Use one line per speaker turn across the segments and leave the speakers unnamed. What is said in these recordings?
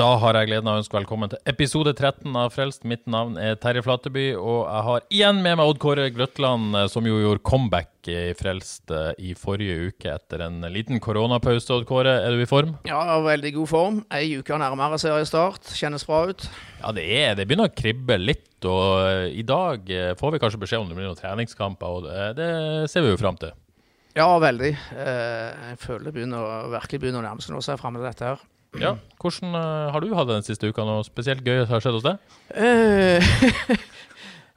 Da har jeg gleden av å ønske velkommen til episode 13 av Frelst. Mitt navn er Terje Flateby, og jeg har igjen med meg Odd Kåre Grøtland, eh, som jo gjorde comeback i Frelst eh, i forrige uke etter en liten koronapause. Odd Kåre, er du i form?
Ja, veldig god form. Ei uke nærmere seriestart. Kjennes bra ut.
Ja, det, er, det begynner å kribbe litt, og eh, i dag får vi kanskje beskjed om det blir noen treningskamper, og det, ser vi jo fram til.
Ja, veldig. Jeg føler det begynner, virkelig begynner å nærme seg. Nå ser jeg fram til dette her.
Ja, Hvordan eh, har du hatt det den siste uka? Noe spesielt gøy som har skjedd hos deg?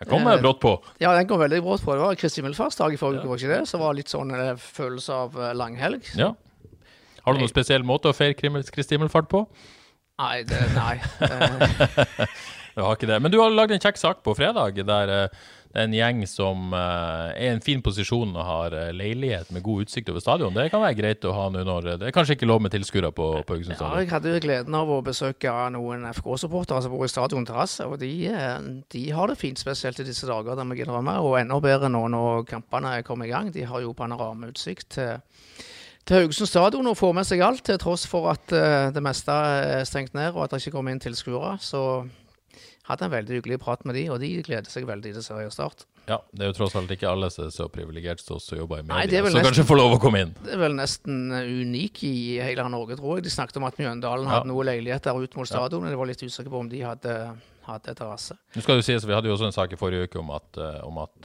Den
kom kommer brått på.
ja, den kom veldig brått på. Det var Kristi himmelfartsdag i forrige uke, var ikke det? Så det var litt sånn eh, følelse av eh, langhelg.
Ja. Har du noen spesiell måte å feire Kristi himmelfart på?
Nei, det, nei. Eh,
Jeg har ikke det. Men du har lagd en kjekk sak på fredag der eh, det er en gjeng som eh, er i en fin posisjon og har eh, leilighet med god utsikt over stadion. Det kan være greit å ha nå når Det er kanskje ikke lov med tilskuere på, på Haugesund
ja,
stadion.
jeg hadde jo gleden av å besøke noen FK-supportere som bor i stadion terrasse, og de, eh, de har det fint, spesielt i disse dager, det må jeg innrømme. Og enda bedre nå når kampene kommer i gang. De har jo panoramautsikt til til Haugesund stadion og får med seg alt, til tross for at eh, det meste er stengt ned og at det ikke kommer inn tilskuere. Så hadde en veldig hyggelig prat med de, og de gleder seg veldig til seriestart.
Ja, Det er jo tross alt ikke alle som er så privilegert som oss som jobber i media, som
nesten-
kanskje får lov å komme inn.
Det er vel nesten eh, unik i hele Norge, tror jeg. De snakket om at Mjøndalen
Ja.
hadde noe leiligheter ut mot stadion. Jeg var litt usikker på om de hadde, hadde terrasse.
Nå skal jo sies, Vi hadde jo også en sak i forrige uke om at, eh, om at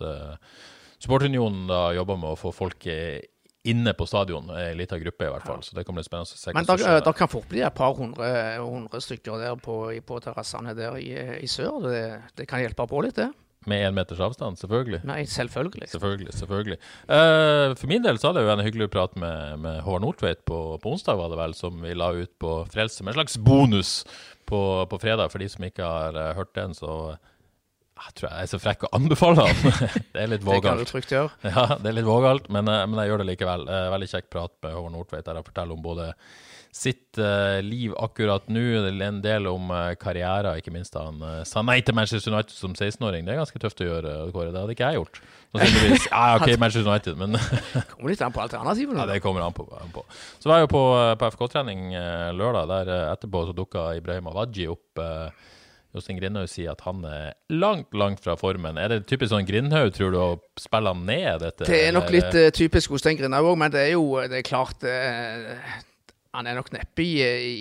Supportunionen da jobber med å få folk eh, inne på stadion, en lita gruppe i hvert fall. Så det kommer bli spennende å se
Men det kan fort bli et par hundre, hundre stykker der på, på terrassene der i, i sør. Det, det kan hjelpe på litt, det.
Med én meters avstand, selvfølgelig.
Nei, selvfølgelig.
Selvfølgelig. selvfølgelig. Uh, for min del så hadde jeg jo en hyggelig prat med, med Håvard Nordtveit på, på onsdag, var det vel, som vi la ut på Frelse med en slags bonus på, på fredag. For de som ikke har uh, hørt den, så jeg tror jeg er så frekk å anbefale han. det er litt vågalt.
Det kan du trygt gjøre.
Ja, det er litt vågalt, men, eh, men jeg gjør det likevel. Eh, veldig kjekk prat med Håvard Nordtveit der han forteller om både sitt eh, liv akkurat nå, en del om karrieren, karriere, ikke minst da han sa nei til Manchester United som 16-åring. Det er ganske tøft å gjøre, Kåre. Det hadde ikke jeg gjort. Sannsynligvis. Ja, OK, Manchester United, men
Kommer litt an på alternativene.
ja, det kommer an på. An på. Så var jeg jo på, på FK-trening lørdag. Der etterpå så dukka Ibrahim Awaji opp. Eh, Jostein Grindhaug sier at han er langt, langt fra formen. Er det typisk sånn Grindhaug, tror du, å spille ned dette?
Det er nok litt uh, typisk Jostein Grindhaug òg, men det er jo det er klart eh, Han er nok neppe i,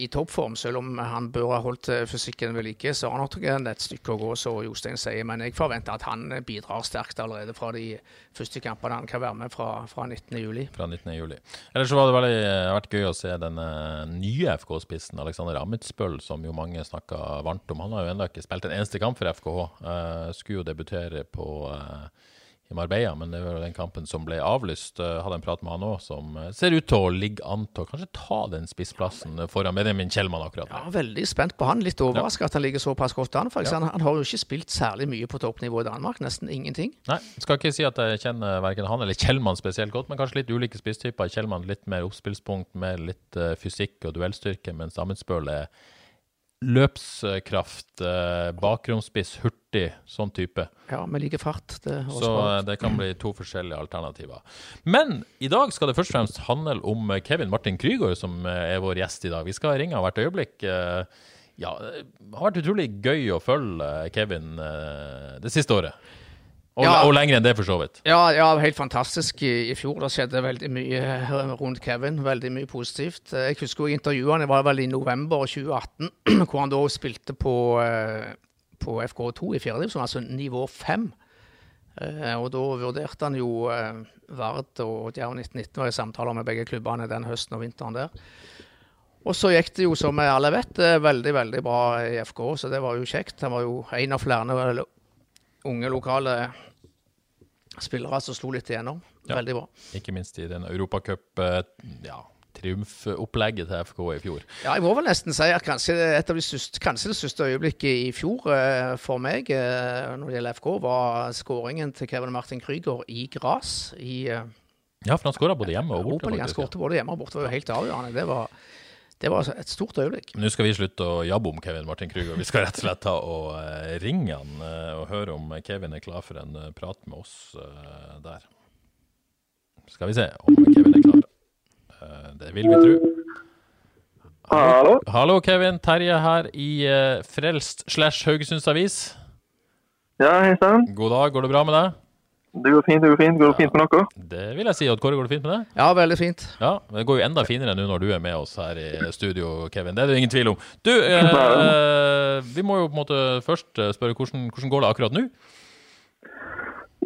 i, toppform, selv om han bør ha holdt eh, fysikken ved like. Så har han nok et stykke å gå, som Jostein sier. Men jeg forventer at han eh, bidrar sterkt allerede fra de første kampene han kan være med fra, fra 19.07.
fra 19. juli. Ellers så var det veldig eh, vært gøy å se den eh, nye FK-spissen, Alexander Amitsbøll, som jo mange snakka varmt om. Han har jo ennå ikke spilt en eneste kamp for FKH. Uh, skulle jo debutere på eh, i Marbella, men det var den kampen som ble avlyst. Eh, hadde en prat med han òg, som eh, ser ut til å ligge an til å kanskje ta den spissplassen foran Benjamin Kjellmann akkurat nå.
Ja, veldig spent på han. Litt overraska at han ligger såpass godt an. For
Ja.
Han, han har jo ikke spilt særlig mye på toppnivå i Danmark. Nesten ingenting.
Nei, skal ikke si at jeg kjenner verken han eller Kjellmann spesielt godt, men kanskje litt ulike spisstyper. Kjellmann litt mer oppspillspunkt, mer litt eh, fysikk og duellstyrke, mens Amundsbøl er løpskraft, uh, bakromspiss, hurtig, sånn type.
Ja, med like fart. Det
Så eh, det kan bli to forskjellige alternativer. Men i dag skal det først og fremst handle om eh, Kevin Martin Krygård, som eh, er vår gjest i dag. Vi skal ringe hvert øyeblikk. Eh, Ja, det har vært utrolig gøy å følge eh, Kevin eh, det siste året. Og,
Ja.
og lenger enn det, for så vidt.
Ja, ja, helt fantastisk i, i fjor. Det skjedde veldig mye rundt Kevin. Veldig mye positivt. Eh, Jeg husker jo intervjuet han, det var vel i november 2018, hvor han da spilte på, eh, på FK2 i fjerdedivisjon, altså nivå 5. Eh, og da vurderte han jo Vard og Djerv 1919 var i samtaler med begge klubbene den høsten og vinteren der. Og så gikk det jo, som vi alle vet, veldig veldig bra i FK, så det var jo kjekt. Han var jo en av flere unge lokale spillere som slo litt igjennom.
Ja.
Veldig bra.
Ikke minst i den Europacup eh, ja, triumfopplegget til FK i fjor.
Ja, jeg må vel nesten si at kanskje et av de syste, kanskje det største øyeblikket i fjor eh, for meg eh, når det gjelder FK, var skåringen til Kevin Martin Krüger i eh,
Ja, for han skåra både hjemme og borte. Faktisk, ja.
Skårte både hjemme og borte. Det var jo helt avgjørende. Det var, det var altså et stort øyeblikk.
Nå skal vi slutte å jabbe om Kevin Martin Krüger. Vi skal rett og slett ta og eh, ringe han eh, og høre om Kevin er klar for en eh, prat med oss der. Skal vi se om Kevin er klar. Eh, det vil vi tro.
Hallo?
Hallo, Kevin. Terje her i Frelst slash Haugesunds Avis.
Ja, hei sann.
God dag, går det bra med deg?
Det går fint, det går fint. Går det fint med dere?
Det vil jeg si. Odd Kåre, går det fint med deg?
Ja, veldig fint.
Ja, det går jo enda finere nå når du er med oss her i studio, Kevin. Det er det ingen tvil om. Du, eh, vi må jo på en måte først eh, spørre hvordan, hvordan går det akkurat nå?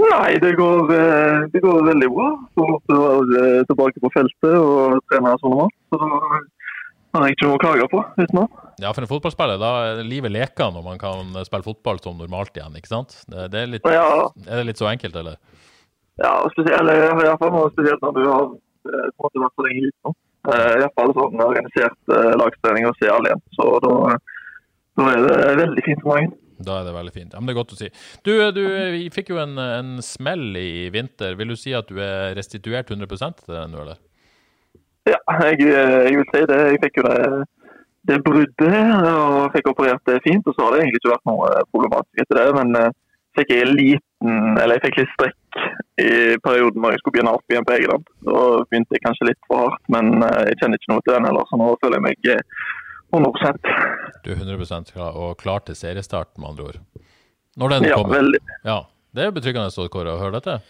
Nei, det går, eh, det går veldig bra. Så måtte jeg være eh, tilbake på feltet og trene sånn normalt. Så da har jeg ikke noe å klage på utenom.
Ja, for en fotballspiller, da er livet leker når man kan spille fotball som normalt igjen, ikke sant? Det, det er, litt,
Ja,
er det litt så enkelt, eller?
ja spesielt, eller, i nå, spesielt når du har eh, på en måte vært så lenge ute nå. Iallfall I hvert fall sånn organisert eh, lagstrening og alle igjen. Så da, da er det veldig fint for mange.
Da er det veldig fint. Ja, men det er godt å si. Du, du fikk jo en, en smell i vinter. Vil du si at du er restituert 100 til den nå, eller?
Ja, jeg, eh, jeg vil si det. Jeg fikk jo det, det bruddet og fikk operert det fint. Og så har det egentlig ikke vært noe eh, problematisk etter det. Men uh, fikk jeg liten, eller jeg fikk litt strekk i perioden når jeg skulle begynne opp igjen på Egeland. Da begynte jeg kanskje litt for hardt, men uh, jeg kjenner ikke noe til den heller. Så nå føler jeg meg eh, 100
Du er 100 klar, og klar til seriestart, med andre ord. Når den
Ja,
kommer.
veldig.
Ja, det er betryggende, Kåre, å høre dette.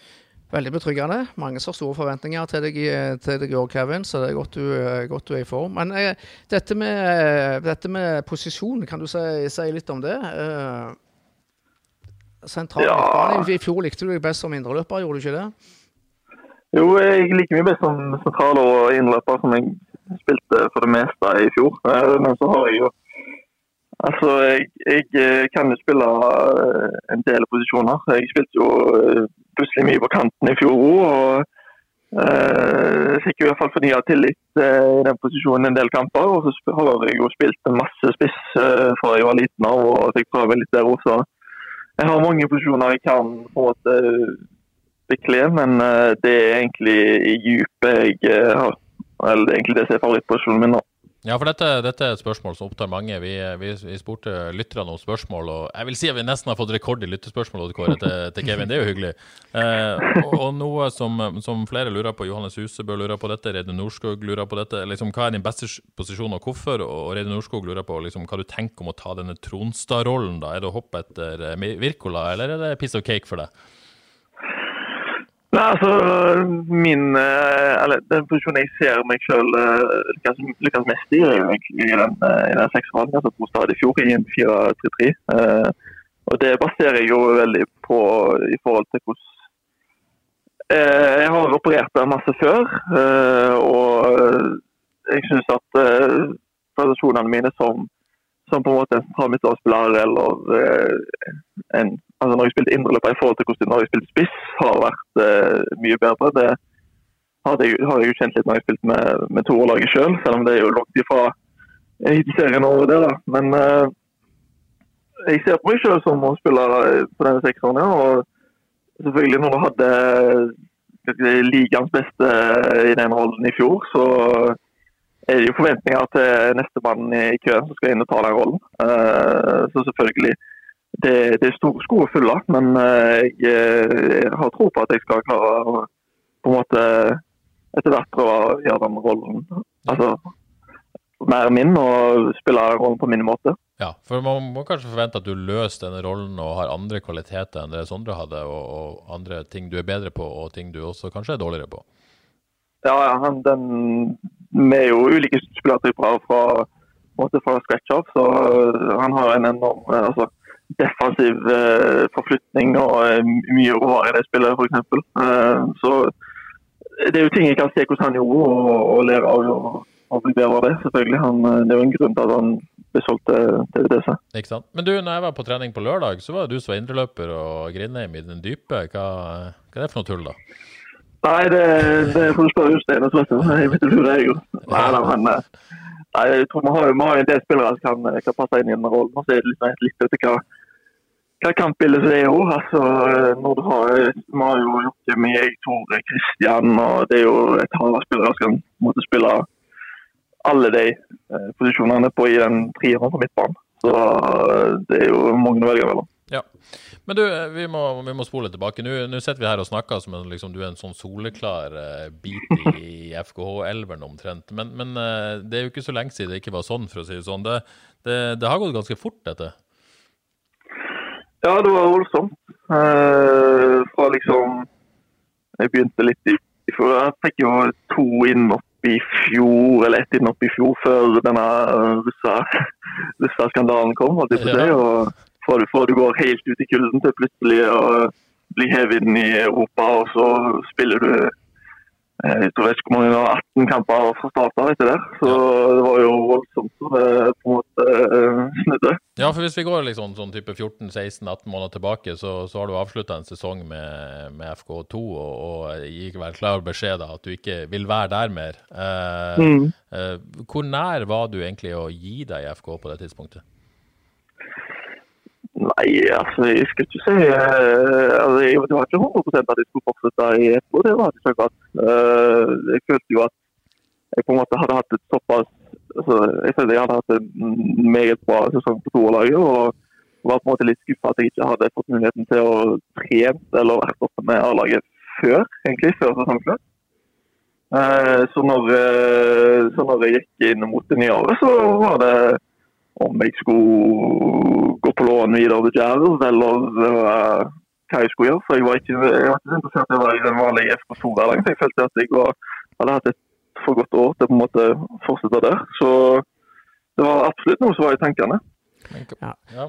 Veldig betryggende. Mange som har store forventninger til deg, i- til deg år, Kevin, så det er godt du, eh, godt du er i form. Men eh, dette, med, eh, dette med posisjon, kan du si, si litt om det? Eh, sentral
Ja.
midtbane. I, fjor likte du deg best som indreløper, gjorde du ikke det?
Jo, jeg liker mye best som sentral og innløper, som jeg spilte for det meste i fjor. Eh, Men så har jeg jo Altså, jeg, jeg eh, kan jo spille eh, en del posisjoner. Jeg spilte jo eh, plutselig mye på kanten i fjor òg. Og eh, fikk i hvert fall fornya tillit uh, i den posisjonen en del kamper. Og så har jeg jo spilt masse spiss uh, fra jeg var liten av og fikk prøve litt der også. Jeg har mange posisjoner jeg kan på en måte bekle, men uh, det er egentlig i dypet jeg har. Eller er egentlig det som er favorittposisjonen min nå.
Ja, for dette, dette er et spørsmål som opptar mange. Vi, vi, vi spurte lytterne om spørsmål, og jeg vil si at vi nesten har fått rekord i lyttespørsmål til, til Kevin. Det er jo hyggelig. Eh, og, og noe som, som flere lurer på, Johannes Husebø lurer på dette, Reidun Norskog lurer på dette. liksom Hva er din beste posisjon og hvorfor? Og Reidun Norskog lurer på liksom, hva du tenker om å ta denne Tronstad-rollen. da. Er det å hoppe etter eh, Wirkola, eller er det piece of cake for deg?
Nei, altså, min, eh, eller Den posisjonen jeg ser meg selv eh, lykkes, lykkes mest i, er egentlig i den, eh, i den seksrollen jeg tok Stad i fjor, i en 4-3-3. Eh, og Det baserer jeg jo veldig på i forhold til hvordan Jeg har operert der masse før, og jeg syns at prestasjonene mine som, som på en måte en mitt midtbanespiller eller en, altså når jeg spilte indreløper i forhold til hvordan når jeg spilte spiss, har vært eh, mye bedre. Det har jeg jo kjent litt når jeg spilte med, med toerlaget sjøl, selv selv om det er jo langt ifra Eliteserien over det. da. Men eh, jeg ser på meg sjøl som å spille eh, på denne sekseren. Ja, og selvfølgelig når du hadde skal ligaens beste i den rollen i fjor, så er det jo forventninger til nestemann i køen som skal inn og ta den rollen. Eh, så selvfølgelig det, det er store sko å fylle, men jeg, jeg, eh, har tro på at jeg skal klare å på en måte etter hvert prøve å gjøre den rollen altså, mer min og spille rollen på min måte.
Ja, for man må kanskje forvente at du løser denne rollen og har andre kvaliteter enn det Sondre hadde, og, og andre ting du er bedre på, og ting du også kanskje er dårligere på.
Ja, ja den, vi er jo ulike spillertyper fra, måte fra scratch av, så han har en enorm eh, altså, defensiv eh, forflytning og eh, mye råere i det spillet, f.eks. Eh, så det er jo ting jeg kan se hvordan han gjorde og, og lære av. Og, å bli bedre av det, selvfølgelig. Han, eh, det er jo en grunn til at han ble solgt til, til
Ikke sant. Men du, når jeg var på trening på lørdag, så var det du som var indreløper og Grindheim i den dype. Hva, hva er det for noe tull, da?
Nei, det, det får du spørre Jostein om. Jeg vet ikke det er, jo. Nei, da, men eh, nei, jeg tror vi har, vi har en del spillere som kan, kan passe inn i den rollen. Så er det litt, litt etter hva hva kampbildet det er òg. Altså, når du har, vi har jo Jokke, meg, Tore, Kristian og Det er jo et hav av spillere måtte spille alle de eh, posisjonene på i den treeren på midtbanen. Så eh, det er jo mange å velge mellom.
Ja. Men du, eh, vi må, vi må spole tilbake. Nå, nå sitter vi her og snakker som en, liksom, du er en sånn soleklar uh, bit i FKH-elveren omtrent. Men, men uh, det er jo ikke så lenge siden det ikke var sånn, for å si det sånn. Det, det, det har gått ganske fort, dette?
Ja, det var voldsomt. Eh, fra liksom Jeg begynte litt i fjor. Jeg fikk jo to innhopp i fjor, eller ett innhopp i fjor, før denne russa-skandalen kom. Og, det, og fra du, fra du går helt ut i kulden til plutselig å bli hevet inn i Europa, og så spiller du Eh, jeg tror ikke hvor mange 18 kamper fra starten etter det. Så det var jo voldsomt som det på en måte eh, snudde.
Ja, for hvis vi går liksom sånn type 14-16-18 måneder tilbake, så, så har du avslutta en sesong med, med FK2 og, og gikk vel klar beskjed da at du ikke vil være der mer. Eh, mm. eh, hvor nær var du egentlig å gi deg i FK på det tidspunktet?
Nei, altså jeg skal ikke si uh, altså, jeg, Det var ikke 100% at jeg skulle fortsette i FK, det var ikke akkurat. Uh, jeg følte jo at jeg på en måte hadde hatt et såpass altså, Jeg følte jeg hadde hatt en meget bra sesong på toerlaget. Og var på en måte litt skuffa at jeg ikke hadde fått muligheten til å trene eller vært oppe med A-laget før egentlig, før sesongslutt. Uh, så, når, så når jeg gikk inn mot det nye året, så var det om jeg skulle gå på lån videre til Kjæres, eller uh, hva jeg skulle gjøre. For jeg var ikke, jeg var ikke interessert i å være i den vanlige FK2-hverdagen. Jeg følte at jeg var, hadde hatt et for godt år til på en måte fortsette der. Så det var absolutt noe som var i tankene.
Ja. Ja.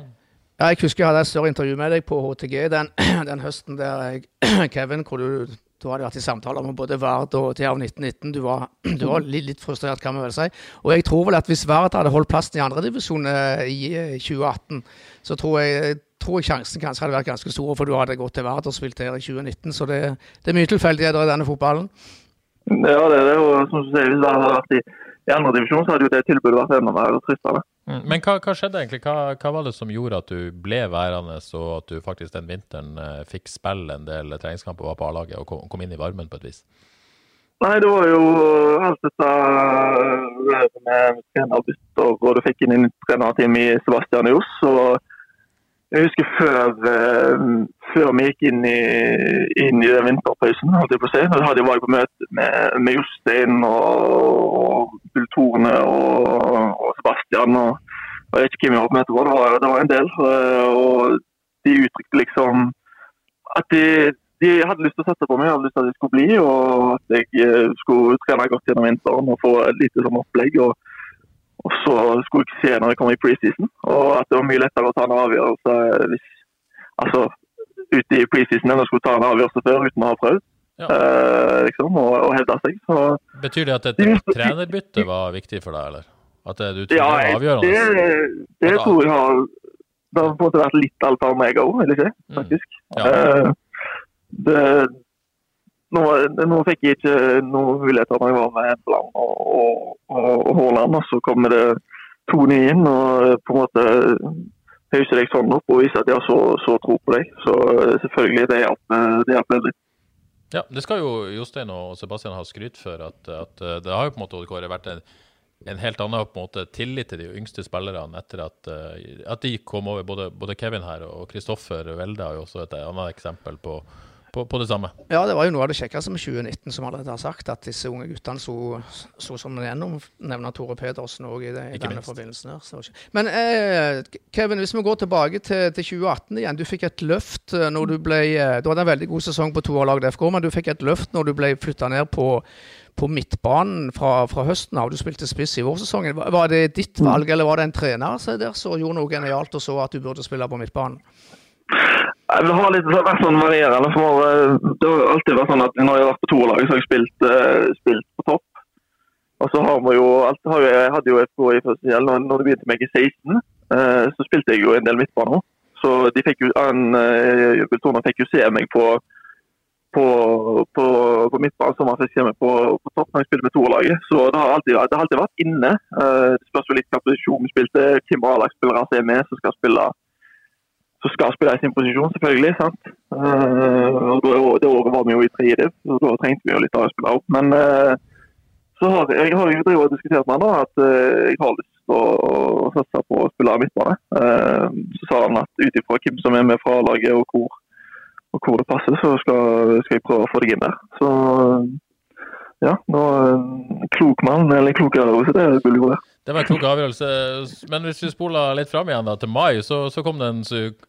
jeg husker jeg hadde et større intervju med deg på HTG den, den høsten der jeg, Kevin, hvor du du hadde vært i samtaler med både Vard og TAV 1919. Du var, du var litt, frustrert, kan vi vel si. Og jeg tror vel at hvis Vard hadde holdt plassen i andredivisjon eh, i 2018, eh, så tror jeg, tror jeg sjansen kanskje hadde vært ganske stor, for du hadde gått til Vard og spilt her i 2019. Så det, det er mye tilfeldigheter i denne fotballen.
Ja, det er det. Og som du sier, hvis Vard hadde vært i, i andredivisjon, så hadde jo det tilbudet vært enda mer fristende.
Mm. Men hva, hva, skjedde egentlig? Hva, hva, var det som gjorde at du ble værende, og at du faktisk den vinteren eh, fikk spille en del treningskamper og var på A-laget og kom, kom, inn i varmen på et vis?
Nei, det var jo alt dette med trenerbytter, og du fikk inn en trenerteam i Sebastian Johs. og jeg husker før, uh, før vi gikk inn i, inn i vinterpausen, holdt jeg. Da hadde jeg vært på møte med, med Jostein og, og og, og Sebastian. Og, jeg vet ikke hvem jeg var på møte med, det var, det var en del. Uh, og de uttrykte liksom at de, de, hadde lyst til å sette på meg, hadde lyst til at jeg skulle bli. Og at jeg eh, skulle trene godt gjennom vinteren og få et lite sånn opplegg. og og så skulle jeg ikke se når jeg kom i preseason, og at det var mye lettere å ta en avgjørelse hvis Altså ute i preseason enn å skulle ta en avgjørelse før uten å ha prøvd. Ja. Eh, liksom, og, og hevde seg. Så,
Betyr det at et trenerbytte var viktig for deg, eller? At det, du tror ja, det var avgjørende?
Det, det tror jeg har Det har på en måte vært litt alt av meg òg, vil jeg si. Mm. Faktisk. Mm. Ja. Eh, det, nå, nå, fikk jeg ikke noen muligheter når jeg var med Hempeland og, og, og, Haaland. Og så kommer det to nye inn og på en måte hauser deg sånn opp og viser at de har så, så tro på deg. Så selvfølgelig, det hjelper veldig.
Ja, det skal jo Jostein og Sebastian ha skryt for. At, at det har jo på en måte Kåre, vært en, en, helt annen på en måte, tillit til de yngste spillerne etter at, at de kom over. Både, både Kevin her og Kristoffer Welde har jo også et annet eksempel på på, på, det samme.
Ja, det var jo noe av det kjekkeste med 2019, som allerede har sagt, at disse unge guttene så, så som gjennom, nevner Tore Pedersen òg i, det, i denne minst. forbindelsen. her. Men eh, Kevin, hvis vi går tilbake til, til, 2018 igjen. Du fikk et løft eh, når du ble eh, Du hadde en veldig god sesong på toerlaget FK, men du fikk et løft når du ble flytta ned på, på midtbanen fra, fra, høsten av. Du spilte spiss i vårsesongen. Var det ditt valg, eller var det en trener der som gjorde noe genialt og så at du burde spille på midtbanen?
Det har litt, vært sånn varierende. for eh, Det har alltid vært sånn at når jeg har vært på to lag, så har jeg spilt, uh, spilt, på topp. Og så har vi jo, alt, har Jeg hadde jo FK i første gjeld. Når, det begynte med G16, eh, så spilte jeg jo en del midtbane. Så de fikk jo, en, eh, fikk jo se meg på på, på, på midtbanen som han fikk se på, på topp når jeg spilte med toerlaget. Så det har, alltid, det har alltid vært inne. Det spørs jo litt hvilken posisjon vi spilte. Hvem A-lagsspillere som er med, som skal spille som skal spille i sin posisjon, selvfølgelig. sant? Uh, og Det året var vi jo i tredje så da trengte vi jo litt A-spillere opp. Men uh, så har jeg, har jo drevet og diskutert med han da, at jeg har lyst til å satse på å spille midtbane. så sa han at ut ifra hvem som er med fra A-laget og hvor og hvor det passer, så skal, skal, jeg prøve å få deg inn der. Så ja, nå klok mann, eller klok avgjørelse, det burde jo være.
Det var en klok avgjørelse. Men hvis vi spoler litt fram igjen da, til mai, så, så, kom det en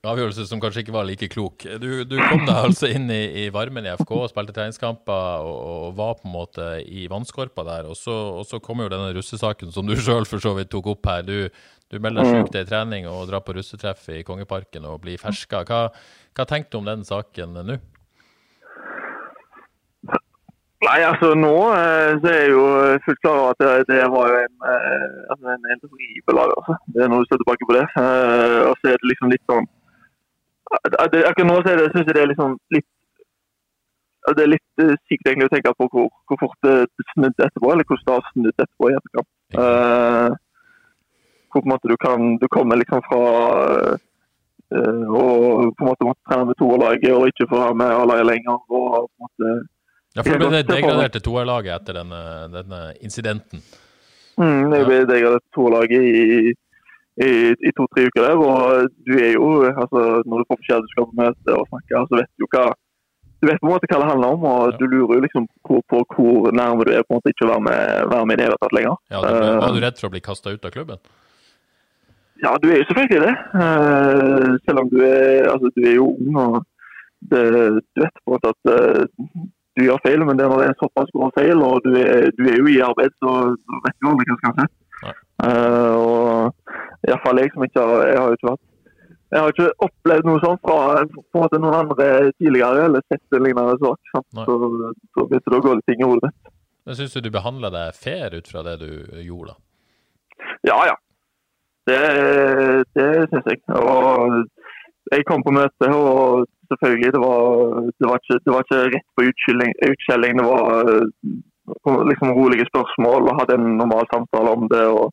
avgjørelse som kanskje ikke var like klok. Du, du kom deg altså inn i, i, varmen i FK og spilte treningskamper og, og, var på en måte i vannskorpa der. Og så, og så kom jo denne russesaken som du sjøl for så vidt tok opp her. Du, du melder deg sjuk til trening og drar på russetreff i Kongeparken og blir ferska. Hva, hva tenkte du om den saken nå?
Nei, altså Nå eh, så er jeg jo fullt klar over at det, det var jo en, eh, altså en helt horribel Altså. Det er når du står tilbake på det. Eh, og så er det liksom litt sånn det, Akkurat nå så syns jeg det er liksom litt det er litt sykt egentlig å tenke på hvor, hvor fort det snudde etterpå, eller hvordan det har snudd etterpå i etterkant. Uh, hvor på en måte du kan du kommer liksom fra uh, og på en måte måtte trene med toerlaget og ikke få være med A-laget lenger. og på en måte
ja, for det ble degradert til toerlaget etter denne, denne incidenten?
Mm, jeg ble degradert til toerlaget i, i, i to-tre uker der. Og du er jo altså, Når du får beskjed du skal på møte og snakke, så vet du jo hva du vet på en måte hva det handler om, og ja. du lurer liksom på, på, hvor nærme du er på en måte ikke å være med, være med i det hele tatt lenger.
Ja, Var du redd for å bli kasta ut av klubben?
Ja, du er jo selvfølgelig det. Uh, selv om du er, altså, du er jo ung. og det, Du vet på en måte at uh, du gjør feil, men det er når det er såpass grov feil, og du er, du er, jo i arbeid, så vet du aldri hva som skal skje. Uh, og Iallfall jeg som ikke har Jeg har jo ikke vært jeg har ikke opplevd noe sånt fra på en måte noen andre tidligere, eller sett en lignende sak. Så, så begynte det å gå litt ting i hodet mitt.
Men Syns du du behandla deg fair ut fra det du gjorde? da?
Ja, ja. Det, det syns jeg. Og jeg kom på møte, og selvfølgelig, det var, det var, ikke, det var ikke, rett på utskjelling. Det var eh, liksom rolige spørsmål og hadde en normal samtale om det. og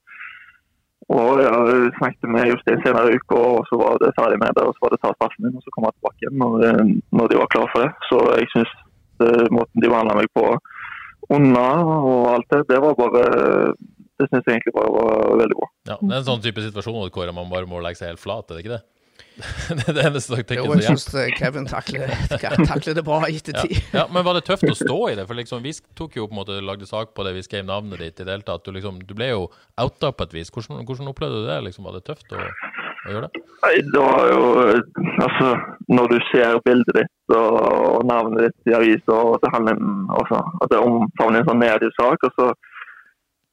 og jeg snakket med Jostein senere i uka, og så var det ferdig med det. Og så var det ta straffen min, og så kom jeg tilbake igjen når, når de var klare for det. Så jeg syns måten de behandla meg på under og alt det, det var bare Det syns jeg egentlig bare var veldig bra.
Ja, Det er en sånn type situasjon hvor man bare må legge seg helt flat, er det ikke det? det er det eneste
jeg tenker. Jo, jeg syns Kevin takler, takler, det bra i ettertid.
Ja. ja. men var det tøft å stå i det? For liksom, Vi tok jo på en måte, lagde sak på det, vi skrev navnet ditt i det hele tatt. Du, liksom, du ble jo outa på et vis. Hvordan, hvordan opplevde du det? Liksom, var det tøft å, å gjøre det?
Nei, det var jo Altså, når du ser bildet ditt og navnet ditt i avisa, og det handler altså, at det omfavner en sånn mediesak, sak, og så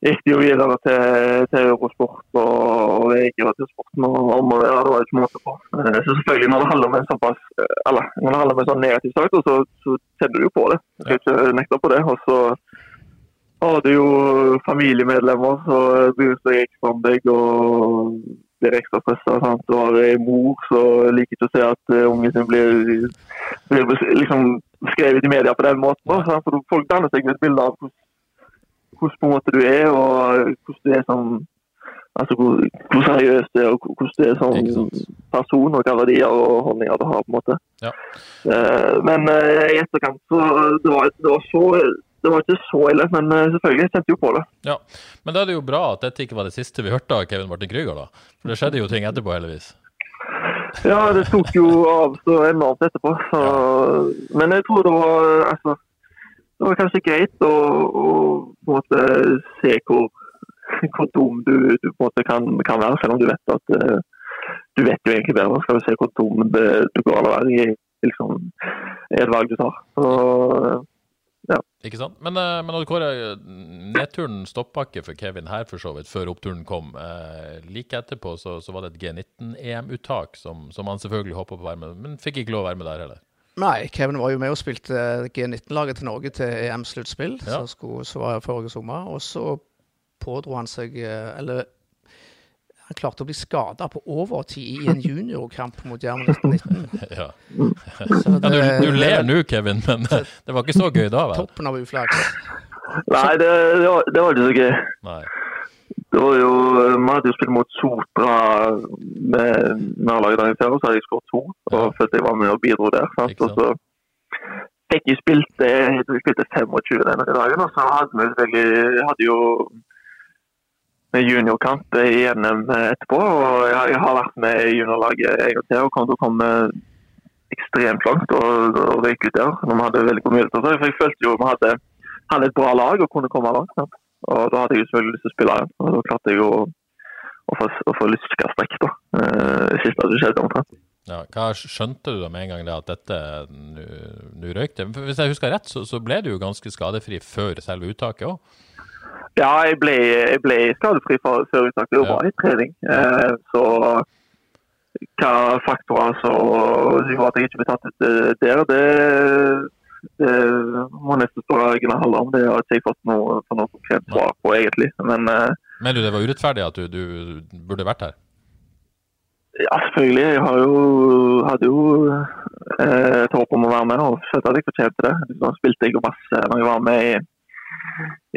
gikk jo videre til, til Eurosport og, og VG og til sporten og om å være. Det var ikke måte på. Eh, så selvfølgelig, når det handler om en såpass, eh, eller når det handler om en sånn negativ sak, så, så tenner du jo på det. Jeg skal ikke nekte på det. Og så har du jo familiemedlemmer som bryr seg ekstra om deg og blir ekstra stressa. Du har ei mor som liker ikke å se at uh, ungen sin blir, blir liksom skrevet i media på den måten. For folk danner seg et bilde av hvordan hvordan du er, og hvordan du er som altså hvor, hvor seriøst du er, og hvordan du er som person, og hva verdier og holdninger du har. på en måte. Ja. Uh, men uh, i etterkant så det var, det var så det var ikke så ille, men uh, selvfølgelig kjente jo på det.
Ja, Men da er det jo bra at dette ikke var det siste vi hørte av Kevin Martin Krüger, da. For det skjedde jo ting etterpå, heldigvis.
Ja, det tok jo av så enormt etterpå. Så, ja. Men jeg tror det var altså, det var kanskje greit å, å på en måte se hvor, hvor dum du, du, på en måte kan, kan, være, selv om du vet at uh, du vet jo egentlig bedre. Skal du se hvor dum du går an å være i, liksom, et valg du tar. Så, ja.
Ikke sant? Men, uh, men Kåre, nedturen stoppa ikke for Kevin her, for så vidt, før oppturen kom. Uh, like etterpå så, så, var det et G19-EM-uttak som, som, han selvfølgelig håpa på å være med, men fikk ikke lov å være med der heller.
Nei, Kevin var jo med og spilte G19-laget til Norge til EM-sluttspill, ja. som, var forrige sommer. Og så pådro han seg eh, Eller han klarte å bli skada på overtid i en juniorkamp mot Jerv 1919.
Ja.
Det,
Ja, du, du ler nå, Kevin, men det var ikke så gøy da, vel?
Toppen av uflaks.
Nei, det, det, var, det var ikke så gøy.
Nei.
Det var jo, Vi hadde jo spilt mot Sotra med nærlaget dagen før, og så hadde jeg skåret to. Og følte jeg var med og bidro der. Sant? Og så fikk jeg spilt jeg tror jeg spilte 25 denne dagen. Og så hadde vi selvfølgelig hadde jo juniorkamp i NM etterpå. Og jeg, jeg har vært med i juniorlaget en gang til og kom til å komme ekstremt langt og, og røyke ut der. Når vi hadde veldig gode mulighet. For jeg følte jo vi hadde, hadde et bra lag og kunne komme langt. Sant? Og da hadde jeg jo selvfølgelig lyst til å spille igjen. Og da klarte jeg å, å få, å få lyska strekk, da. Det siste som skjedde omtrent.
Ja, hva skjønte du da med en gang det at dette nå- røyk det? Hvis jeg husker rett, så, så ble du jo ganske skadefri før selve uttaket òg.
Ja, jeg ble, jeg ble skadefri for, før uttaket. Det var i trening. Eh, så hva faktorer som gjorde at jeg ikke ble tatt ut eh, der, det, det må nesten spørre Gunnar om. Det har ikke jeg fått noe, noe konkret svar på, egentlig. Men eh,
Mener du det var urettferdig at du, du burde vært her?
ja, selvfølgelig. Jeg har jo, hadde jo eh, et håp om å være med, og følte at jeg fortjente det. Da spilte jeg jo masse når jeg var med i,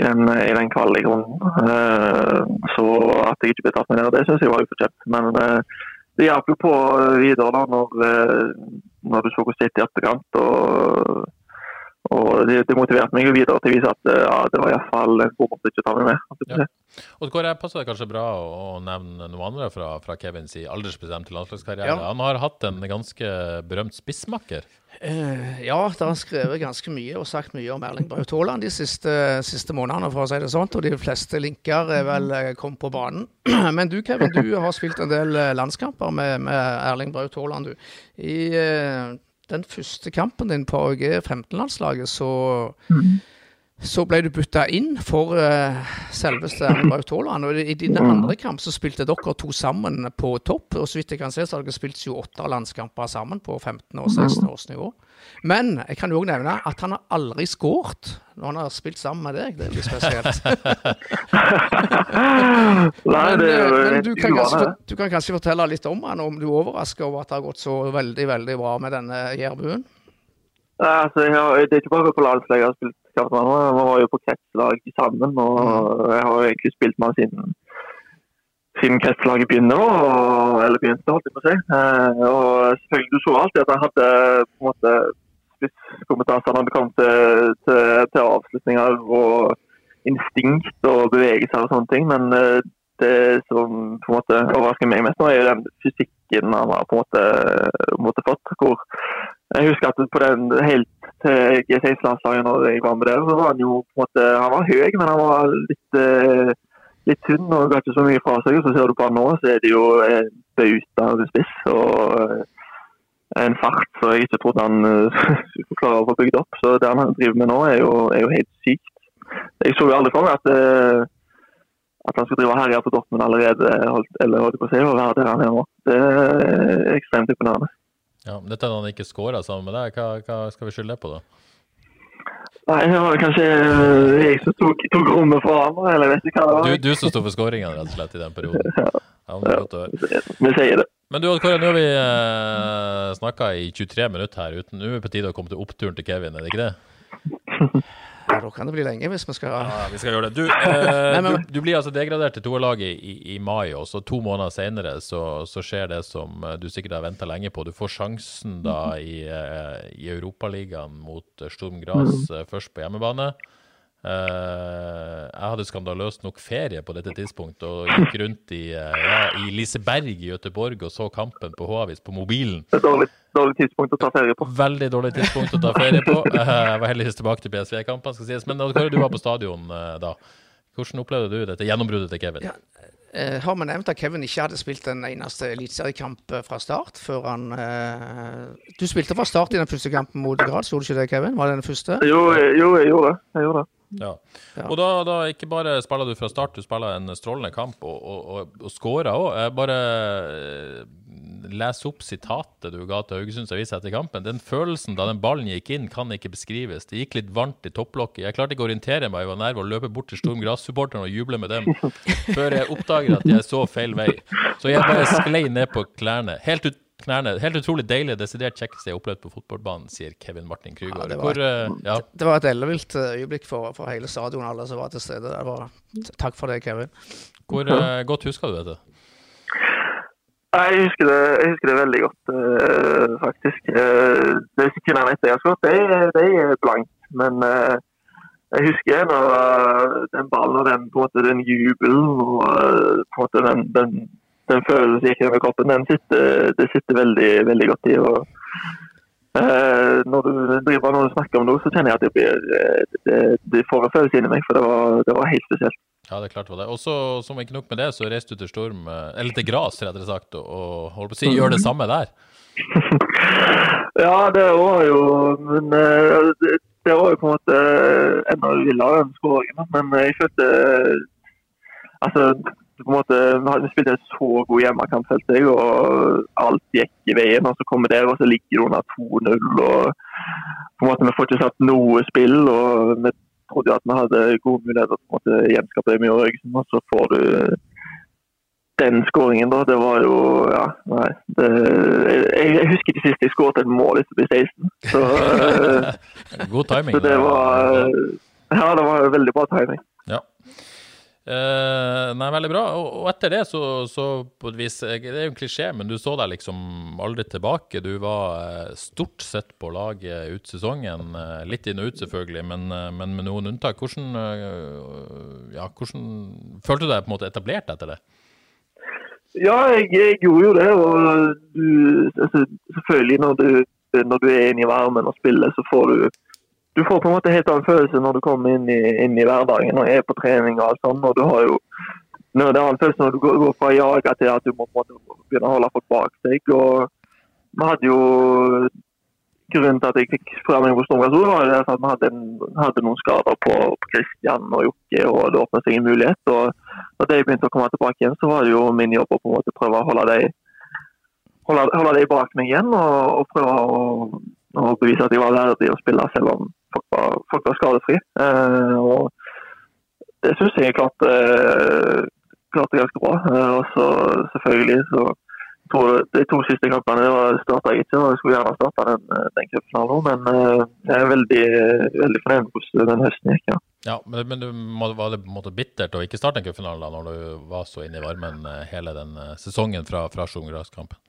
i den, i den kvalikrunden. Eh, så at jeg ikke ble tatt med ned, det syns jeg var ufortjent. Men eh, det hjalp jo på videre da, når, eh, når du så det gikk i etterkant. Og, og det, det motiverte meg jo videre til å vise at eh, ja, det var iallfall en god måte ikke å ta meg med.
Ja. Og Kåre, passer det kanskje bra å, nevne noen andre fra, fra Kevins aldersbestemte landslagskarriere?
Ja.
Han har hatt en ganske berømt spissmakker.
Uh, ja, det har skrevet ganske mye og sagt mye om Erling Braut Haaland de siste, siste månedene, for å si det sånt. Og de fleste linker er vel eh, kommet på banen. Men du Kevin, du har spilt en del landskamper med, med Erling Braut Haaland, du. I eh, den første kampen din på AUG 15-landslaget, så så ble du bytta inn for uh, selveste Braut Haaland. Og I din andre kamp så spilte dere to sammen på topp. og så vidt jeg kan se, så har dere spilt 28 landskamper sammen på 15- og 16-årsnivå. Men jeg kan jo òg nevne at han har aldri skåret når han har spilt sammen med deg. Det er litt spesielt.
Nei,
Men,
det er jo
eh, men du, kan kanskje, du kan kanskje fortelle litt om han, om du er overraska over at det har gått så veldig veldig bra med denne jærbuen?
Nei, altså, har, det er ikke bare på landslaget jeg har spilt kamp med ham. Vi var jo på kretslag sammen, og jeg har jo egentlig spilt med ham siden, siden kretslaget begynner, og, eller begynte, holdt jeg på å si. Eh, og selvfølgelig, du så alltid at han hadde på en måte spisskompetanse når det kom til, til, til avslutninger og instinkt og bevegelser og sånne ting, men eh, det som på en måte overrasker meg mest nå, er jo den fysikken han har på en måte, på en måte fått. hvor jeg husker at på den helt til G16-landslaget når jeg var med der, så var han jo på en måte Han var høy, men han var litt, eh, litt tynn og ga ikke så mye fra seg. Og så ser du på han nå, så er det jo en bauta spiss. Og eh, en fart så jeg ikke trodde han eh, skulle klare å få bygd opp. Så det han driver med nå, er jo, er jo helt sykt. Jeg så jo aldri for meg at eh, at han skulle drive herje på Dortmund allerede, holdt, eller holdt på å si, og være der han er nå. Det er ekstremt imponerende.
Ja, men Dette når han ikke scora sammen med deg. Hva, hva skal vi skylde det på, da?
Nei, det var kanskje eh, jeg som tok, tok rommet for ham, eller vet ikke hva det
Du, du som sto for skåringen, rett og slett, i den perioden. Ja, men det er godt å høre.
Vi sier det.
Men du, Kåre, nå har vi eh, snakka i 23 minutter her uten. Nå er det på tide å komme til oppturen til Kevin, er det ikke det?
Ja, Da kan det bli lenge hvis vi skal
Ja, vi skal gjøre det. Du, eh,
Nei, men-
du, du blir altså degradert til toerlaget i, i mai, og så to måneder senere så, så skjer det som eh, du sikkert har venta lenge på. Du får sjansen da i, eh, i Europaligaen mot Storm Sturm Graz, eh, først på hjemmebane. Eh, jeg hadde skandaløst nok ferie på dette tidspunktet og gikk rundt i, uh, ja, i Liseberg i Gøteborg og så kampen på H-avis på mobilen.
Det er dårlig, dårlig tidspunkt å ta ferie på.
Veldig dårlig tidspunkt å ta ferie på. Uh, Jeg var heldigvis tilbake til PSV-kampene, skal sies. Men du var på stadion da. Hvordan opplevde du dette gjennombruddet til Kevin?
Ja. Har vi nevnt at Kevin ikke hadde spilt en eneste eliteseriekamp fra start før han Du spilte fra start i den første kampen mot Graz, gjorde du ikke det, Kevin? Var det den første?
Jo, jo, jeg gjorde det. Jeg gjorde det.
Ja. Og da, da ikke bare spiller du fra start, du spiller en strålende kamp og, og, og, og skårer òg. Jeg bare les leser opp sitatet du ga til Haugesunds Avis etter kampen. Den følelsen da den ballen gikk inn, kan ikke beskrives. Det gikk litt varmt i topplokket. Jeg klarte ikke å orientere meg, jeg var nær ved å løpe bort til Storm Gras-supporterne og juble med dem, før jeg oppdager at jeg så feil vei. Så jeg bare sklei ned på klærne. Helt ut knærne. Helt utrolig deilig, desidert kjekkeste jeg har opplevd på fotballbanen, sier Kevin Martin Krygård.
Ja, det, var,
Hvor, eh, ja.
det var et ellevilt eh, øyeblikk for, for hele stadion, alle som var til stede. Det var, takk for det, Kevin.
Hvor eh, godt husker du dette?
Jeg husker det, jeg husker det veldig godt, øh, faktisk. Uh, de sekundene etter jeg har skåret, de, de er blankt. Men øh, jeg husker når den ballen og den, på en måte, den jubelen og på en måte den, den, den følelsen gikk gjennom kroppen, den sitter, det sitter veldig, veldig godt i. og eh, når, du driver, når du snakker om noe, så kjenner jeg at det, blir, eh, det, det får en følelse inni meg, for det var, det var helt spesielt.
Ja, det er klart det var det. Og så, som ikke nok med det, så reiste du til Storm, eh, eller til Gras, rettere sagt, og, og holdt på å si, gjør det samme der.
Ja, det var jo Men eh, det, det var jo på en måte enda villere enn skåringen. Men jeg følte Altså, på en måte, vi spilte en så god hjemmekamp, følte jeg, og alt gikk i veien. Og så kommer der, og så ligger det under 2-0. og på en måte Vi får ikke satt noe spill. og vi trodde at vi hadde gode muligheter til å på en måte gjenskape det Og så får du den skåringen, da. Det var jo Ja, nei. Det, jeg, jeg husker ikke sist jeg skåret et mål etter å bli 16. Så, eh,
God timing.
så det var Ja, det var veldig bra timing.
Eh, nei, veldig bra. Og, og etter det, så, så på et vis Det er jo en klisjé, men du så deg liksom aldri tilbake. Du var eh, stort sett på laget ut sesongen. Eh, litt inn og ut, selvfølgelig, men, men med noen unntak. Hvordan, ja, hvordan følte du deg på en måte etablert etter det?
Ja, jeg, jeg gjorde jo det. Og du, altså, selvfølgelig, når du, når du er inne i varmen og spiller, så får du du får på en måte helt annen følelse når du kommer inn i, inn i hverdagen og er på trening og alt sånt. Og du har jo når det er en følelse når du går, går fra å til at du må begynne å holde folk bak deg. og vi hadde jo Grunnen til at jeg fikk prøve meg på Stormgras var det at vi hadde, hadde noen skader på, på Christian og Jokke, og det åpnet seg en mulighet. og Da de begynte å komme tilbake igjen, så var det jo min jobb å på en måte prøve å holde dem holde, holde de bak meg igjen og, og prøve å, å bevise at jeg var verdig å spille selv om folk var, folk var skadefri. Eh, og det syns jeg jeg klarte, klarte ganske bra. Eh, og så selvfølgelig så De to siste kampene starta jeg ikke, og jeg skulle gjerne starta den, den cupfinalen. Men eh, jeg er veldig, veldig fornøyd med hvordan den høsten gikk. ja.
Ja, men, men var det på en måte bittert å ikke starte en cupfinale når du var så inne i varmen eh, hele den eh, sesongen fra, fra Sjongraskampen?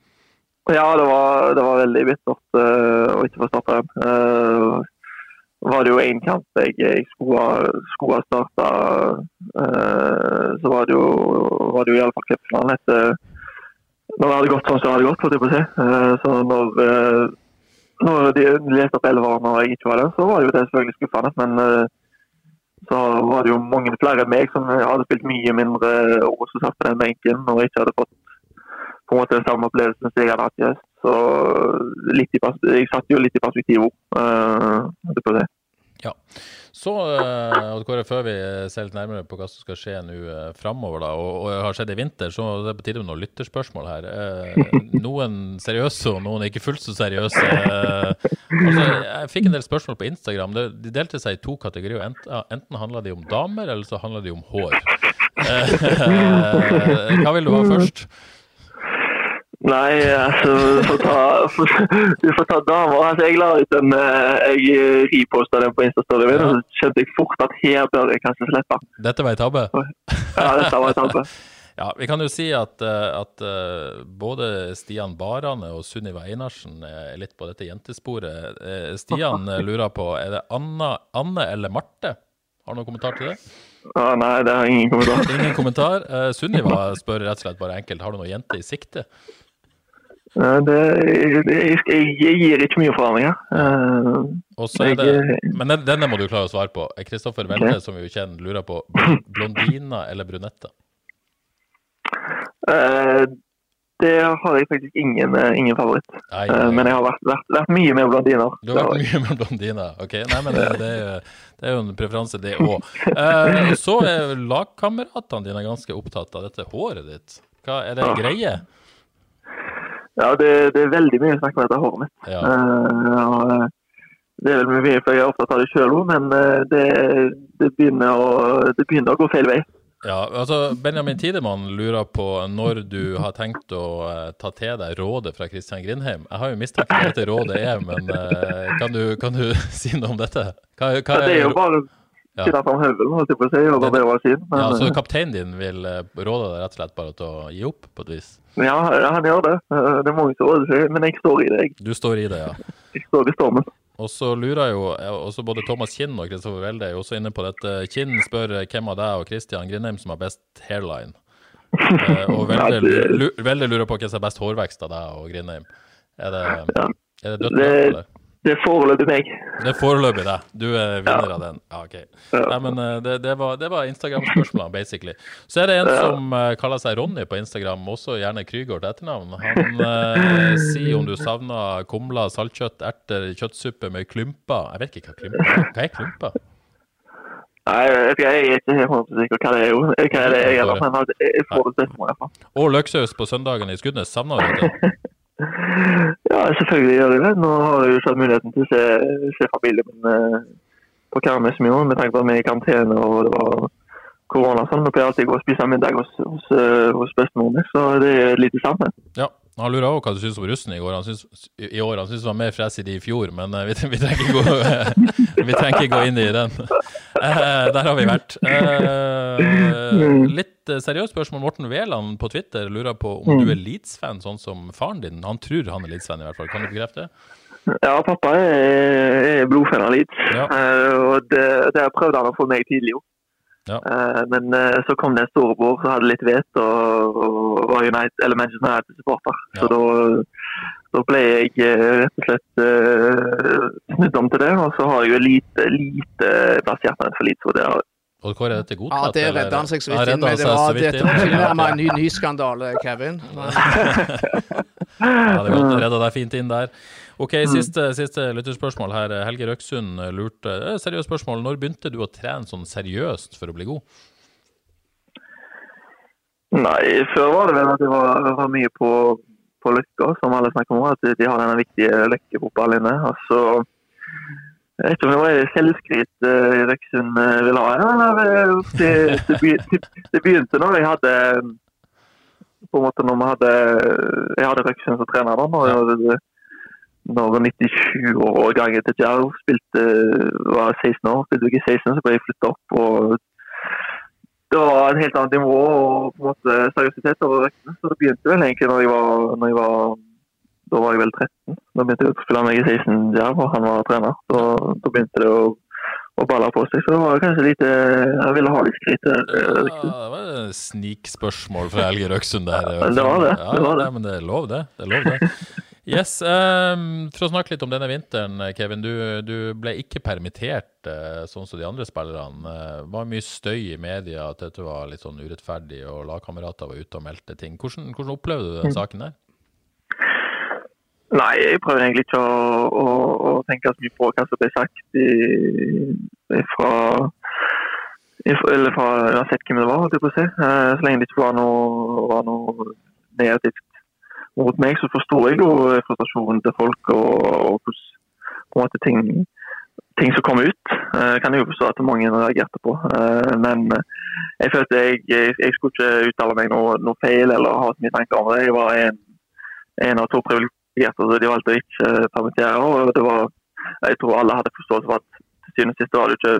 Ja, det var, det var veldig bittert eh, å ikke få starta den. Uh, var det jo én kamp jeg, jeg skulle, ha- starta, så var det jo, var det jo i alle fall cupfinalen etter Når det hadde gått sånn som det hadde gått, holdt jeg på å si. Eh, så når, eh, når de leste opp elveren og jeg ikke var der, så var det jo det selvfølgelig skuffende. Men eh, så var det jo mange flere enn meg som hadde spilt mye mindre år som satt på den benken og ikke hadde fått på en måte den samme opplevelsen som jeg hadde hatt i høst. Så jeg satt jo litt i perspektiv òg Uh, på det.
Ja. Så, eh, Odd Kåre, før vi ser litt nærmere på hva som skal skje nå eh, framover, da, og, og har skjedd i vinter, så det er på tide med noen lytterspørsmål her. Eh, noen seriøse, og noen ikke fullt så seriøse. Eh, altså, jeg fikk en del spørsmål på Instagram. De delte seg i to kategorier. Enten, handla de om damer, eller så handla de om hår. Eh, hva vil du ha først?
Nei, altså du får ta, du får ta damer. Altså, jeg la ut en eh, Jeg reposta den på Insta-storyen min, og så skjønte jeg fort at her bør jeg kanskje slippe.
Dette var ei tabbe?
Ja, dette var et tabbe.
Ja, vi kan jo si at, eh, at eh, både Stian Barane og Sunniva Einarsen er litt på dette jentesporet. Eh, Stian eh, lurer på er det Anna, Anne eller Marte. Har du noen kommentar til det?
Ja, nei, det har ingen kommentar.
Ingen kommentar. Eh, Sunniva spør rett og slett bare enkelt har du noen jente i sikte.
Eh, Det, jeg, jeg gir ikke mye forandringer. Eh,
det, men denne må du klare å svare på. Kristoffer Welde, som vi jo kjenner, lurer på blondina eller brunette.
Eh, det har jeg faktisk ingen, eh, ingen favoritt.
Nei,
nei. Men jeg har vært, vært, vært mye med blondiner.
Du har vært mye med blondiner. Ok, nei, men det, det, er, jo- det er jo en preferanse, det òg. Eh, så er lagkameratene dine ganske opptatt av dette håret ditt. Hva Er det en greie?
Ja, det, det er veldig mye snakk om dette håret mitt.
Ja.
Uh, det er vel mye for jeg er opptatt av det sjøl òg, men eh, det, det, begynner å, det begynner å gå feil vei.
Ja, altså Benjamin Tidemann lurer på når du har tenkt å ta til deg rådet fra Christian Grindheim. Jeg har jo mistenkt hva dette rådet er, men kan, du, kan du si noe om dette? Hva, hva
Ja, det er jo bare
Ja.
finne fram høvelen, holdt jeg på å si, og
Det-
var sin. Men,
ja, Så kapteinen din vil eh, råde deg rett og slett bare til å gi opp, på et vis?
ja, han gjør det. Eh, Det er mange som råder seg, men jeg står i det. Jeg,
Du står i det, ja.
jeg står i stormen.
Og så lurer jo også både Thomas Kinn og Kristoffer Welde er også inne på dette. Kinn spør eh, hvem av deg og Christian Grindheim som har best hairline. Og Welde, lurer på hvem som har best hårvekst av deg og Grindheim. Er det,
Ja.
er det dødt?
Det-? Det er foreløpig meg.
Det er foreløpig deg. Du er vinner av den. Ja, ok.
Ja.
Nei, men eh, det, det var, det var Instagram-spørsmålene, basically. Så er det en som eh, kaller seg Ronny på Instagram, også gjerne Krygård etternavn. Han eh, sier om du savner kumler, saltkjøtt, erter, kjøttsuppe med klumper. Jeg vet ikke hva klumper er. Hva er klumper?
Nei, jeg jeg er ikke helt 100 sikker hva det er. jo. Hva er det jeg men at jeg får det spørsmålet i hvert fall.
Og løksaus på søndagen i Skudenes. Savner du dette?
Ja, selvfølgelig gjør jeg det. Nå har jeg jo hatt muligheten til å se, se familien min eh, på Karmøy med tanke på at vi er i karantene og det var korona sånn. Nå pleier jeg alltid å gå og spise middag hos, hos, eh, hos bestemoren min, så det er litt det samme.
Ja. Han lurer òg hva du syns om russen i går. Han synes, i år, han syns det var mer fres i fjor, men eh, vi, vi, trenger gå, vi trenger ikke gå inn i den. Eh, der har vi vært. Eh, litt seriøst spørsmål. Morten Veland på Twitter lurer på om du er Leeds-fan, sånn som faren din. Han tror han er Leeds-fan, i hvert fall. Kan du bekrefte det?
Ja, pappa er, er blodfan av Leeds,
Ja.
Og det, det prøvde han å få meg tidlig jo.
Ja.
Eh, men eh, så kom det en storebror som hadde litt vett og, og var United, eller Manchester United-supporter. Så
Ja.
da, da ble jeg eh, rett og slett uh, snudd om til det. Og så har jeg jo lite, lite plass meg for lite for det
Og hvor er dette godtatt?
Ja, det redda han seg så
Ja,
vidt inn med. Det var, det
inn. Ja,
tilnærmet en ny, ny skandale, Kevin.
Ja, det er godt. Redda deg fint inn der. Ok,
Mm.
siste, siste lytterspørsmål her. Helge Røksund lurte det er Seriøst spørsmål. Når begynte du å trene sånn seriøst for å bli god?
Nei, før var det vel at det var, var mye på, på Løkka, som alle snakker om. At de har denne viktige Løkkefotballen inne. Og så jeg vet ikke om det var selvskryt uh, Røksund eh, ville ha. Eller, eh, det, det, begynte, det begynte når jeg hadde på en måte når vi hadde Jeg hadde Røksund som trener da. Når, når 97-årgangen til Jerv spilte var 16 år, spilte ikke i 16, så ble jeg flytta opp. og det var en helt annet nivå og på en måte seriøsitet over vektene. Så det begynte vel egentlig når jeg var, når jeg var Da var jeg vel 13. Da begynte jeg å spille meg i 16 Jerv, og han var trener. Da, da begynte det å, og balle på seg. Så det var kanskje lite Jeg ville ha litt skryt.
Ja, det var et snikspørsmål fra Helge Røksund der.
Det var det,
Ja,
det var det.
Ja, men det er lov, det. det, er lov, det. Yes, um, For å snakke litt om denne vinteren, Kevin. Du, du ble ikke permittert uh, sånn som de andre spillerne. Uh, var mye støy i media at dette var litt sånn urettferdig, og lagkamerater var ute og meldte ting. Hvordan, hvordan opplevde du den
Mm.
saken der?
Nei, jeg prøver egentlig ikke å, å, å tenke så mye på hva som ble sagt i, fra, eller fra uansett hvem det var, holdt på å si. Eh, Så lenge det ikke var noe, var noe negativt mot meg, så forstår jeg jo frustrasjonen til folk og, hvordan ting, ting som kom ut. Eh, kan jeg jo forstå at mange reagerte på. Eh, Men jeg følte jeg, jeg, jeg skulle ikke uttale meg noe, noe feil eller ha så mye tanker om det. Jeg var en, en av to privilegerte, så de valgte å ikke permittere. og det var, Jeg tror alle hadde forståelse for at til syvende og sist var det ikke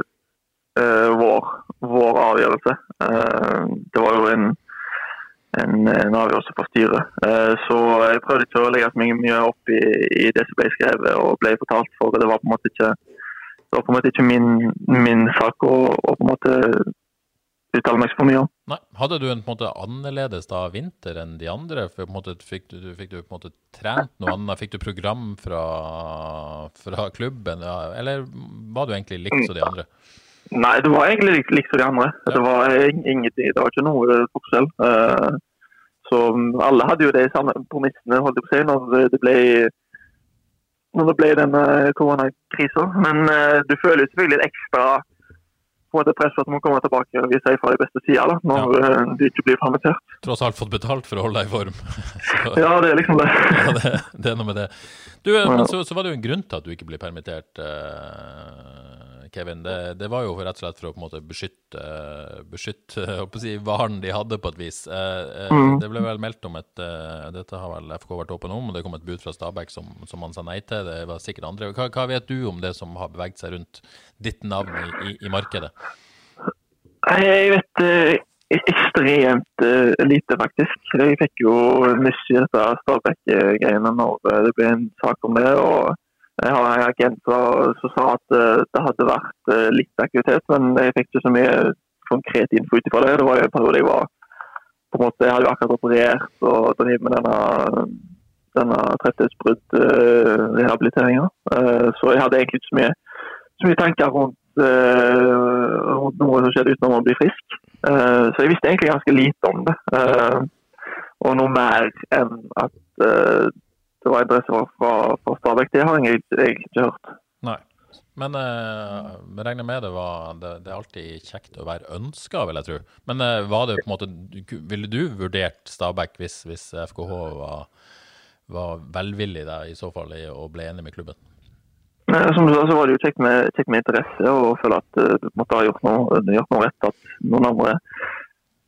uh, vår, vår avgjørelse. Uh, det var jo en, en, en avgjørelse for styret. Eh, så jeg prøvde ikke å legge så mye, opp i, i det som ble skrevet og ble fortalt. for Det var på en måte ikke, en måte ikke min, min sak å, å på en måte uttale meg for mye om.
Nei, Hadde du en en måte annerledes da vinter enn de andre? For måte, fikk, du, fikk du på en måte trent noe annet? Fikk du program fra, fra klubben? Ja, eller var du egentlig likt som de andre?
Nei, det var egentlig likt, likt som de andre. Det var ingenting, det var ikke noe forskjell. Eh, Så alle hadde jo de samme premissene holdt jeg på å si, når det ble når det ble denne koronakrisa. Men du føler jo selvfølgelig litt ekstra på en måte press for at man kommer tilbake og viser seg fra de beste sida når ja. du ikke blir permittert.
Tross alt fått betalt for å holde deg i form.
så, ja, det er liksom det.
ja, det, det, er noe med det. Du, men så, så, var det jo en grunn til at du ikke ble permittert. Uh, Kevin. Det, det, var jo rett og slett for å på en måte beskytte, beskytte si, varen de hadde, på et vis. Eh, eh, mm. Det ble vel meldt om et eh, Dette har vel FK vært åpen om, og det kom et bud fra Stabæk som, som man sa nei til. Det var sikkert andre. Hva, hva, vet du om det som har beveget seg rundt ditt navn i, i, i markedet?
Jeg vet ekstremt lite, faktisk. Jeg fikk jo nyss i dette Stabæk-greiene når det ble en sak om det. og har en agent som sa at eh, det hadde vært eh, litt aktivitet, men jeg fikk ikke så mye konkret info ut ifra det. Det var jo en periode jeg var på en måte, Jeg hadde jo akkurat operert og drev med denne, denne tretthetsbrudd-rehabiliteringa. Eh, så jeg hadde egentlig ikke så mye, så mye tanker rundt, rundt, noe som skjedde utenom å bli frisk. Så jeg visste egentlig ganske lite om det. Og noe mer enn at det var interesse for Har jeg egentlig ikke hørt.
Nei. Men eh, regner med det var det, det, er alltid kjekt å være ønska, vil jeg tro. Men eh, var det på en måte Ville du vurdert Stabæk hvis, hvis FKH var, var velvillig der, i så fall i å bli enig med klubben?
Som du sa, så var det jo kjekt med, kjekt med interesse og føle at eh, du måtte ha gjort noe, gjort noe rett. At noen andre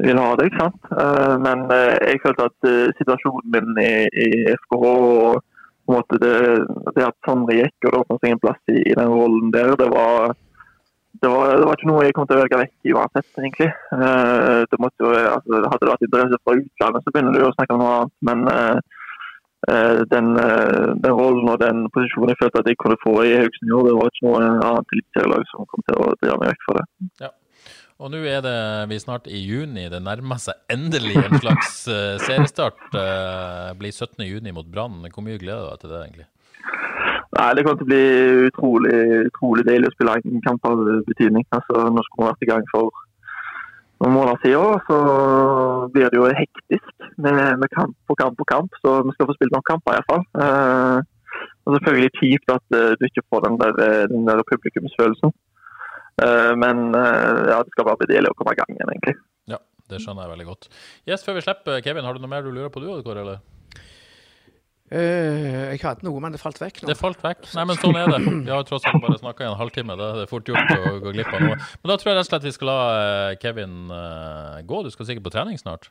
vil ha det. ikke sant? Eh, men eh, jeg følte at situasjonen min i, i FKH og måte det, det at Sondre gikk og det åpna seg en plass i, i, den rollen der, det var, det var, det var ikke noe jeg kom til å velge vekk uansett, egentlig. Det måtte altså, hadde det vært interesse fra utlandet, så begynner du å snakke om noe annet. Men den, den, rollen og den posisjonen jeg følte at jeg kunne få i Haugesund, det var ikke noe annet eliteserielag som kom til å drive meg vekk fra det.
Ja. Og nå er det vi snart i juni. Det nærmer seg endelig en slags uh, seriestart. Uh, blir 17. juni mot Brann. Hvor mye gleder du deg til det, egentlig?
Nei, Det kommer til å bli utrolig, utrolig deilig å spille en kamp av betydning. Altså, nå skulle vi vært i gang for noen måneder siden, så blir det jo hektisk med, med, kamp på kamp på kamp. Så vi skal få spilt noen kamper iallfall. Uh, og selvfølgelig kjipt at uh, du ikke får den der, den der publikumsfølelsen. Eh, men eh, ja, det skal bare bli deilig å komme i gang igjen, egentlig.
Ja, det skjønner jeg veldig godt. Yes, Før vi slipper, Kevin, har du noe mer du lurer på du, Kåre? eller?
Uh, jeg hadde noe, men det falt vekk
nå. Det falt vekk. Nei, men sånn er det. Vi har jo tross alt bare snakka i en halvtime. Da er det fort gjort å gå glipp av noe. Men da tror jeg rett og slett vi skal la Kevin uh, gå. Du skal sikkert på trening snart?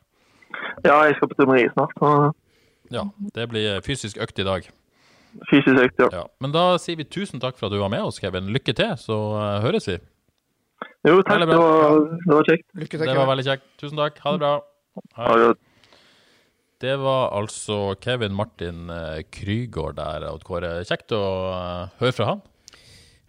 Ja, jeg skal på tømmeri snart. Og...
Ja, det blir fysisk økt i dag.
Fysisk økt, ja. ja.
Men da sier vi tusen takk for at du var med oss, Kevin. Lykke til, så uh, høres vi.
Jo, takk. Det var, det var, kjekt.
Lykke til. Det var veldig kjekt. Tusen takk. Ha det bra.
Ha det.
Det var altså Kevin Martin eh, Krygård der, Kåre. Kjekt å uh, høre fra han.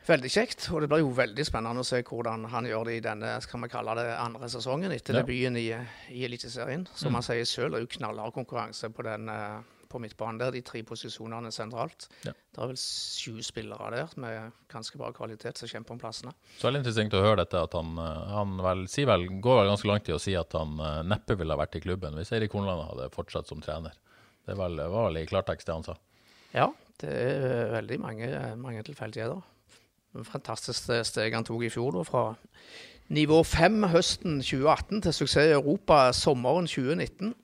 Veldig kjekt, og det blir jo veldig spennende å se hvordan han gjør det i denne skal vi kalle det andre sesongen etter ja. debuten i, i Eliteserien. Som mm. han sier selv, er jo knallhard konkurranse på den uh, på midtbanen der, de tre posisjonene sentralt. Ja. Det er vel sju spillere der med ganske bra kvalitet som kjemper om plassene.
Så veldig interessant å høre dette, at han, eh, han vel, vel, går vel ganske langt i å si at han uh, neppe ville ha vært i klubben hvis Eirik Hornland hadde fortsatt som trener. Det var, var vel i klartekst det han sa.
Ja, det er veldig mange, mange tilfeldigheter. Fantastisk steg han tok i fjor, da, fra nivå fem høsten 2018 til suksess i Europa sommeren 2019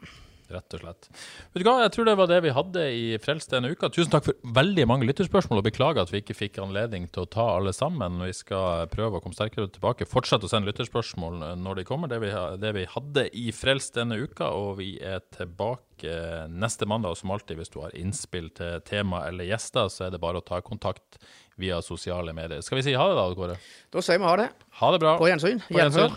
rett og slett. Vet du hva, Jeg tror det var det vi hadde i Frelst denne uka. Tusen takk for veldig mange lytterspørsmål, og beklager at vi ikke fikk anledning til å ta alle sammen. Vi skal prøve å komme sterkere tilbake. Fortsett å sende lytterspørsmål når de kommer. Det vi, det vi hadde i Frelst denne uka, og vi er tilbake neste mandag. Og som alltid, hvis du har innspill til tema eller gjester, så er det bare å ta kontakt via sosiale medier. Skal vi si ha det da, Kåre?
Da sier vi ha det.
Ha det bra.
På gjensyn. På gjensyn.